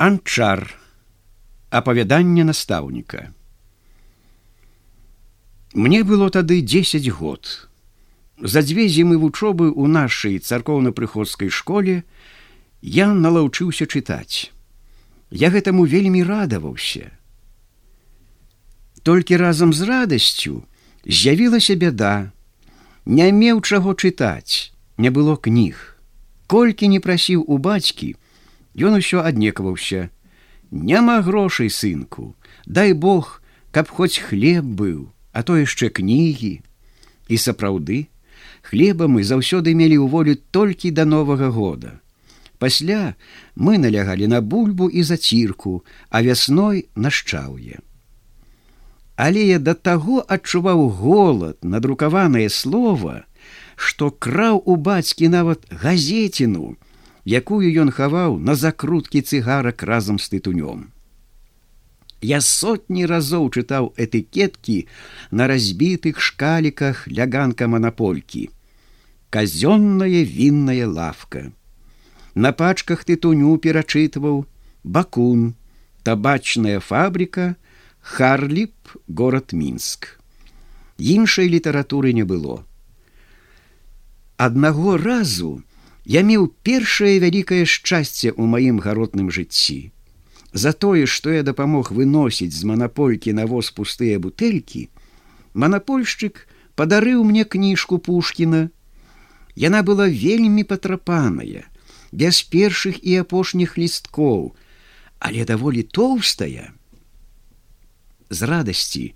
Анчар апавяданне настаўніка. Мне было тады 10 год. За дзве зімы вучобы ў нашай царкоўна-прыходскай школе я налаўчыўся чытаць. Я гэтаму вельмі радаваўся. Толькі разам з радасцю з'явілася бяда, не меў чаго чытаць, не было кніг. Колькі не прасіў у бацькі, Ён усё аднекаваўся: Няма грошай сынку, дай Бог, каб хоць хлеб быў, а то яшчэ кнігі. І сапраўды, хлеба мы заўсёды мелі ў волю толькі да новага года. Пасля мы налягалі на бульбу і зацірку, а вясной нашчаўе. Але я да таго адчуваў голад, надрукаванае слово, што краў у бацькі нават газеціну, якую ён хаваў на закруткі цыгарак разам з тытунём. Я сотні разоў чытаў этыкеткі на разбітых шкаліках ляганка манаполькі. Казённая вінная лавка. На пачках тытуню перачытваў бакун, табачная фабрика, Харліп, город мінск. Іншай літаратуры не было. Аднаго разу, я меў першае вялікае шчасце ў маім гаротным жыцці. За тое, што я дапамог выносіць з манаполькі на воз пустыя бутэлькі, манапольшчык падарыў мне кніжку Пушкіна. Яна была вельмі патрапаная, без першых і апошніх лісткоў, але даволі тоўстая. З радасці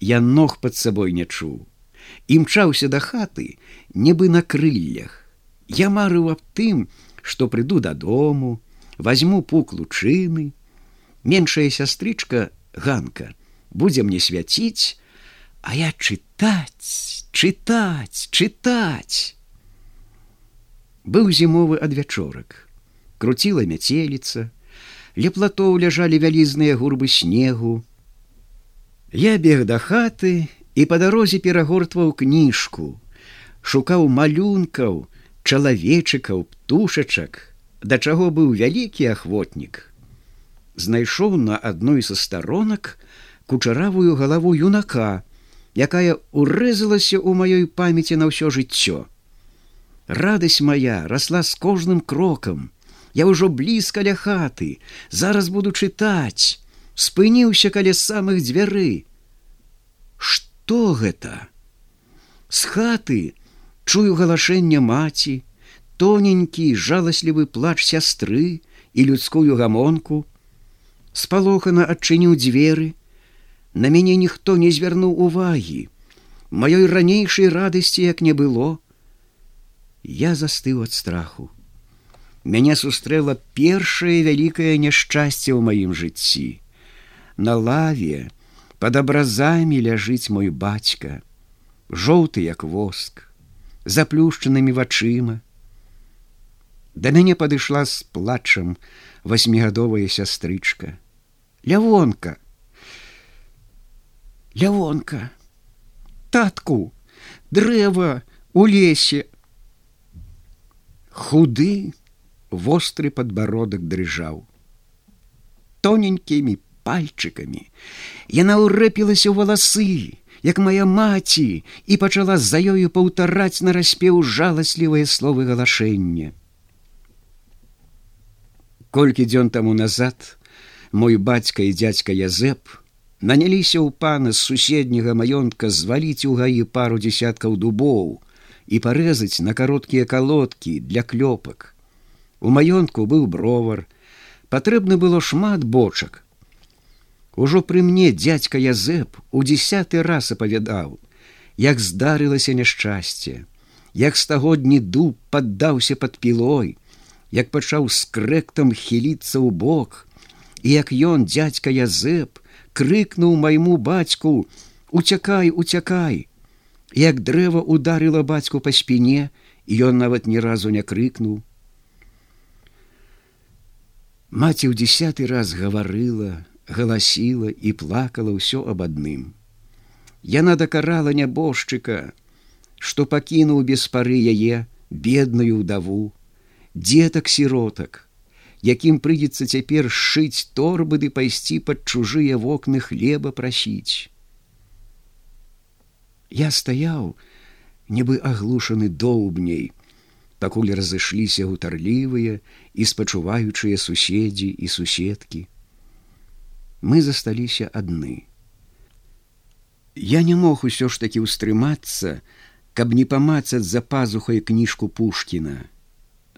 я ног пад сабой не чуў, імчаўся да хаты, нібы на крыллях Я марыў аб тым, што прыйду дадому, возьму пук лучыны, меншая сястрычка ганка будзе мне свяціць, а я чытаць, чытаць, чытаць. Быў зімовы адвячорак, круціла мяцеліца, ля платоў ляжалі вялізныя гурбы снегу. Я бег да хаты і па дарозе перагортваў кніжку, шукаў малюнкаў, чалавечыкаў птушачак да чаго быў вялікі ахвотнік. Знайшоў на адной са старонак кучаравую галаву юнака якая урэзалася ў маёй памяці на ўсё жыццё. Радасць моя росла з кожным крокам. Я ўжо блізка ля хаты зараз буду чытаць. Спыніўся каля самых дзвяры. Что гэта? З хаты на чую галашэнне маці, тоненькі жаласлівы плач сястры і людскую гамонку, спалохана адчыніў дзверы, На мяне ніхто не звярнуў увагі, маёй ранейшай радасці як не было. Я застыў ад страху. Мяне сустрэла першае вялікае няшчасце ў маім жыцці. На лаве под абразамі ляжыць мой бацька, жоўты як воск заплюшчанымі вачыма. Да мяне падышла з плачам васьмігадовая сястрычка. Лявонка, Лявонка, татку, дрэва у лесе. Худы востры падбародак дрыжаў. Тоненькімі пальчыкамі яна ўрэпілася ў валасы, як моя маці і пачала за ёю паўтараць на распеў жаласлівыя словы галашэння. Колькі дзён таму назад мой бацька і дядзька Язэп наняліся ў пана з суседняга маёнтка зваліць у гаі пару десяткаў дубоў і парэзаць на кароткія калодкі для клёпак. У маёнтку быў бровар, патрэбна было шмат бочак, Ужо пры мне дядька Язэп у десяты раз апавядаў, як здарылася няшчасце, як стагодні дуб паддаўся под пілой, як пачаў скрэктам хіліцца ў бок, і як ён дядька Язэп крыкнуў майму бацьку: уцякай, уцякай, як дрэва ударыла бацьку па спіне, і ён нават ні разу не крыкнуў. Маці ў десяты раз гаварыла, галасіла і плакала ўсё аб адным. Яна дакарала нябожчыка, што пакінуў без пары яе бедную ўдаву, дзетак сіротак, якім прыйдзецца цяпер сшыць торбы ды пайсці пад чужыя вокны хлеба прасіць. Я стаяў, нібы аглушаны доўбняй, пакуль разышліся гутарлівыя і спачуваючыя суседзі і суседкі. Мы засталіся адны. Я не мог усё ж такі ўстрымацца, каб не памацаць за пазухай кніжку Пушкіна.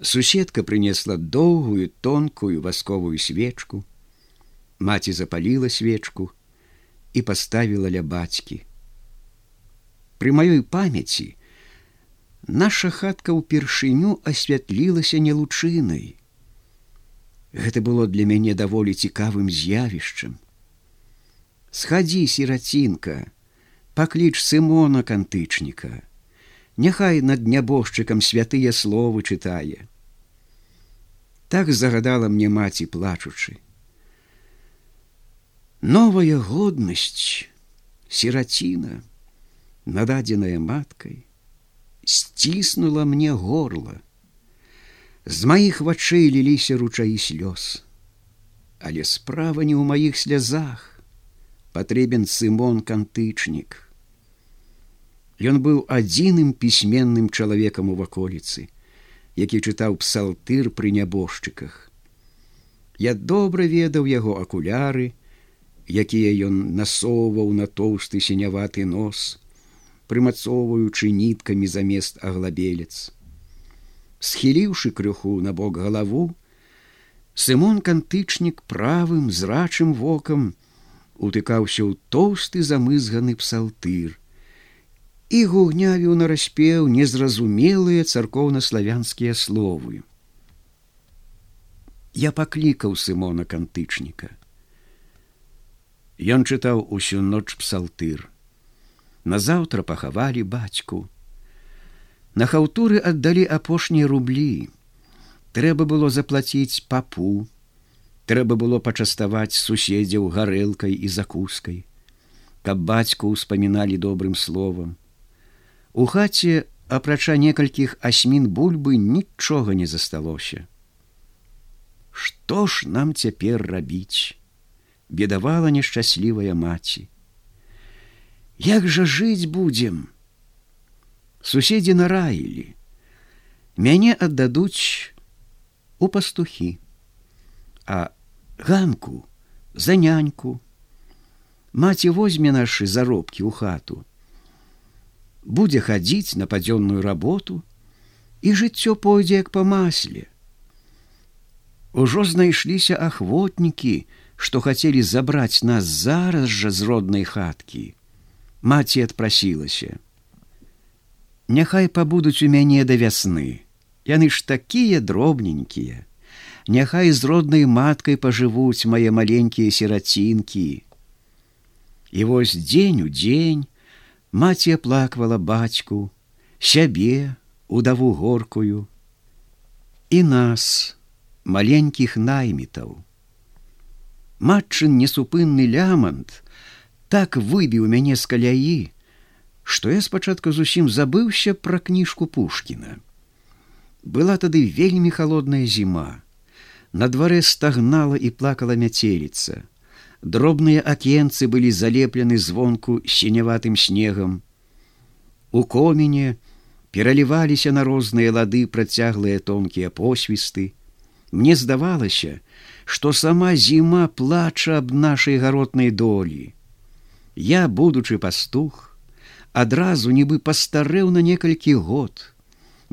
Суседка прынесла доўгую тонкую васковую свечку. Маці запаліла свечку і паставіла ля бацькі. Пры маёй памяці наша хатка ўпершыню асвятлілася не лучынай. Гэта было для мяне даволі цікавым з'явішчам. Схадзі сірацінка, пакліч сымона кантычніка, Няхай над нябожчыкам святыя словы чытае. Так загадала мне маці плачучы. Новая годнасць, сіраціна, нададзеная маткай, сціснула мне горла. З маіх вачэй ліліся ручаі слёз. Але справа не ў маіх слязах, патрэбен сымон кантычнік. Ён быў адзіным пісьменным чалавекам у ваколіцы, які чытаў псалтыр пры нябожчыках. Я добра ведаў яго акуляры, якія ён насоўваў на тоўсты сіняваты нос, прымацоўваючы ніткамі замест аглабелец. Схіліўшы крыху на бок галаву, Сымон кантычнік правым зрачым вокам утыкаўся ў тоўсты замызганы псалтыр і гугнявіў нараспеў незразумелыя царкоўна-славянскія словы. Я паклікаў сымона кантычніка. Ён чытаў усю ноч псалтыр назаўтра пахавалі бацьку. На хаўтуры аддалі апошнія рублі. Трэба было заплаціць папу. Трэба было пачаставаць суседзяў гарэлкай і закускай, каб бацьку ўспаміналі добрым словам. У хаце, апрача некалькіх асьмін бульбы нічога не засталося. Што ж нам цяпер рабіць? бедавала нешчаслівая маці. Як жа жыць будзем? Суседзі нараілі. Мяне аддадуць у пастухі, А ганку за няньку. Маці возьме нашы заробкі ў хату. Будзе хадзіць на падзённую работу, і жыццё пойдзе як па масле. Ужо знайшліся ахвотнікі, што хацелі забраць нас зараз жа з роднай хаткі маці адпрасілася. Няхай пабудуць у мяне да вясны. Яны ж такія дробненькія. Няхай з роднай маткай пажывуць мае маленькія сірацінкі. І вось дзень у дзень маці аплаквала бацьку, сябе, удаву горкую. І нас, маленькіх наймітаў. Матчын несупынны лямант, так выбіў мяне з каляі, што я спачатку зусім забыўся пра кніжку Пушкіна. Была тады вельмі холодная зіма. На дварэ стагнала і плакала мяцеліца. Дробныя акенцы былі залеплены звонку сіняватым снегам. У коміне пераліваліся на розныя лады працяглыя тонкія посвісты. Мне здавалася, што сама зіма плача аб нашай гаротнай долі я будучы пастух адразу нібы пастарэў на некалькі год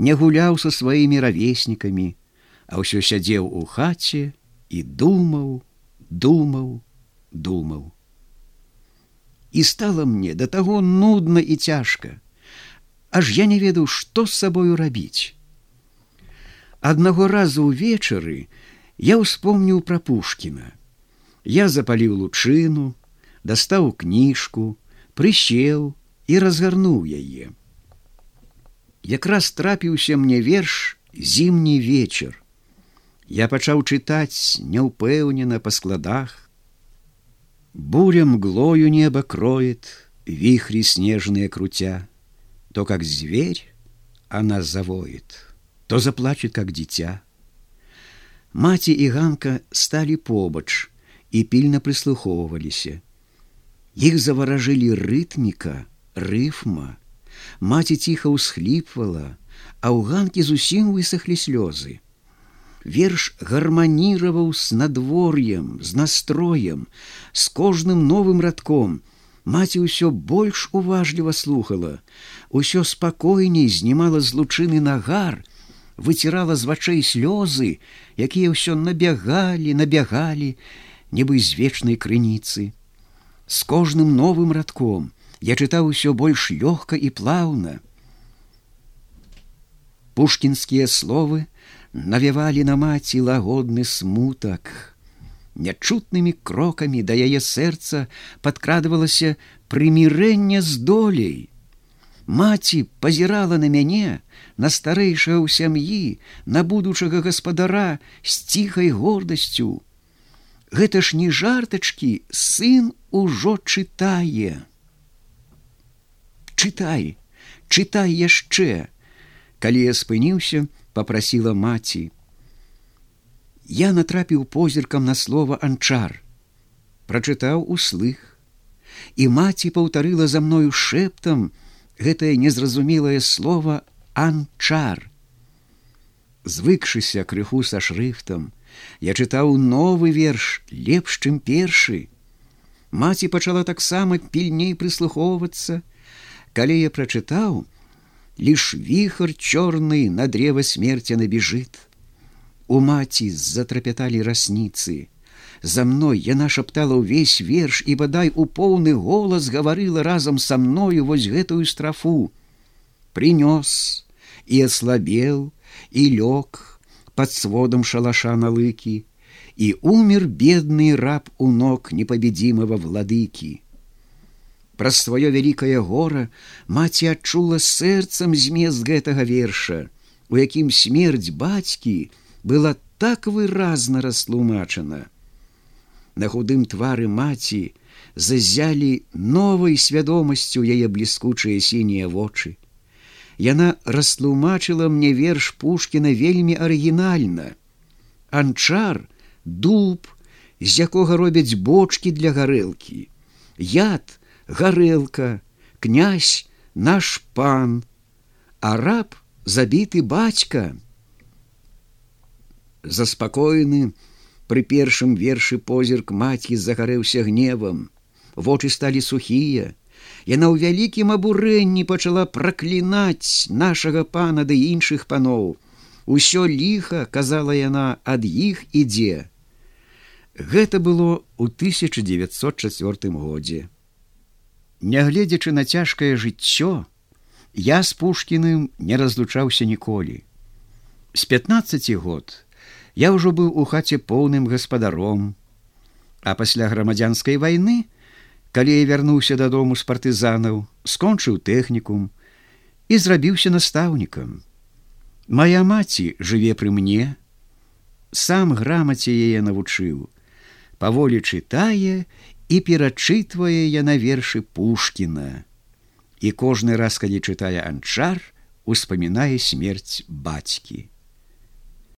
не гуляў са сваімі равеснікамі а ўсё сядзеў у хаце і думаў думаў думаў. І стала мне да таго нудна і цяжка аж я не ведаў што з сабою рабіць. Аднаго разу ўвечары я ўспомніў пра пушкіна. Я запаліў лучыну дастаў кніжку, прысеў і разгарнуў яе. Якраз трапіўся мне верш зімні вечар. Я пачаў чытаць няўпэўнена па складах. Буря мглою неба кроет, вихри снежные крутя, то как зверь она завоет, то заплачет как дитя. Маці і ганка сталі побач і пільна прыслухоўваліся. Іх заваражылі рытміка, рыфма. Маці ціха ўсхліпвала, а ў ганкі зусім высохлі слёзы. Верш гарманіраваў з надвор'ем, з настроем, з кожным новым радком. Маці ўсё больш уважліва слухала, усё спакойней знімала з лучыны нагар, выцірала з вачэй слёзы, якія ўсё набягалі, набягалі, нібы з вечнай крыніцы. З кожным новым радком я чытаў усё больш лёгка і плаўна. Пушкінскія словы навявалі на маці лагодны смутак. Нячутнымі крокамі да яе сэрца падкрадвалася прымірэнне з долей. Маці пазірала на мяне, на старэйшае ў сям'і, на будучага гаспадара з ціхай гордасцю, Гэта ж не жартачкі, сын ужо чытае. Чытай, чытай яшчэ, калі я спыніўся, попрасіла маці. Я натрапіў позіркам на слова анчар, прачытаў услых, і маці паўтарыла за мною шэптам гэтае незразумелае слово анчар. Звыкшыся крыху са шрыфтам, Я чытаў новы верш лепш, чым першы. Маці пачала таксама пільней прыслухоўвацца. Калі я прачытаў, лишь віхар чорны на древа смерти набежит. У маці затрапяталі расніцы. За мной яна шаптала ўвесь верш і бадай у поўны голас гаварыла разам са мною вось гэтую страфу. Принёс і аслабел і лёг, под сводом шалаша на лыки, и умер бедный раб у ног непобедимого владыки. Про свое великое гора маці адчула сэрцам змест гэтага верша, у якім смерць бацькі была так выразна растлумачана. На худым твары маці зазялі новай свядомасцю яе бліскучыя сінія вочы. Яна растлумачыла мне верш Пушкіна вельмі арыгінальна. Анчар, дуб, з якога робяць бочки для гарэлкі. Яд, гарэлка, князь, наш пан, араб забіты бацька. Заспакоены, пры першым вершы позірк маці загарэўся гневам. Вочы сталі сухія, Яна ў вялікім абурэнні пачала праклінаць нашага пана ды іншых паноў. Усё ліха, казала яна, ад іх ідзе. Гэта было ў 1904 годзе. Нягледзячы на цяжкае жыццё, я з пушкіным не разлучаўся ніколі. З 15 год я ўжо быў у хаце поўным гаспадаром, а пасля грамадзянскай вайны, калі я вярнуўся дадому з партызанаў, скончыў тэхнікум і зрабіўся настаўнікам. Мая маці жыве пры мне, сам грамаце яе навучыў, паволі чытае і перачытвае яна вершы Пушкіна. І кожны раз, калі чытае анчар, успамінае смерць бацькі.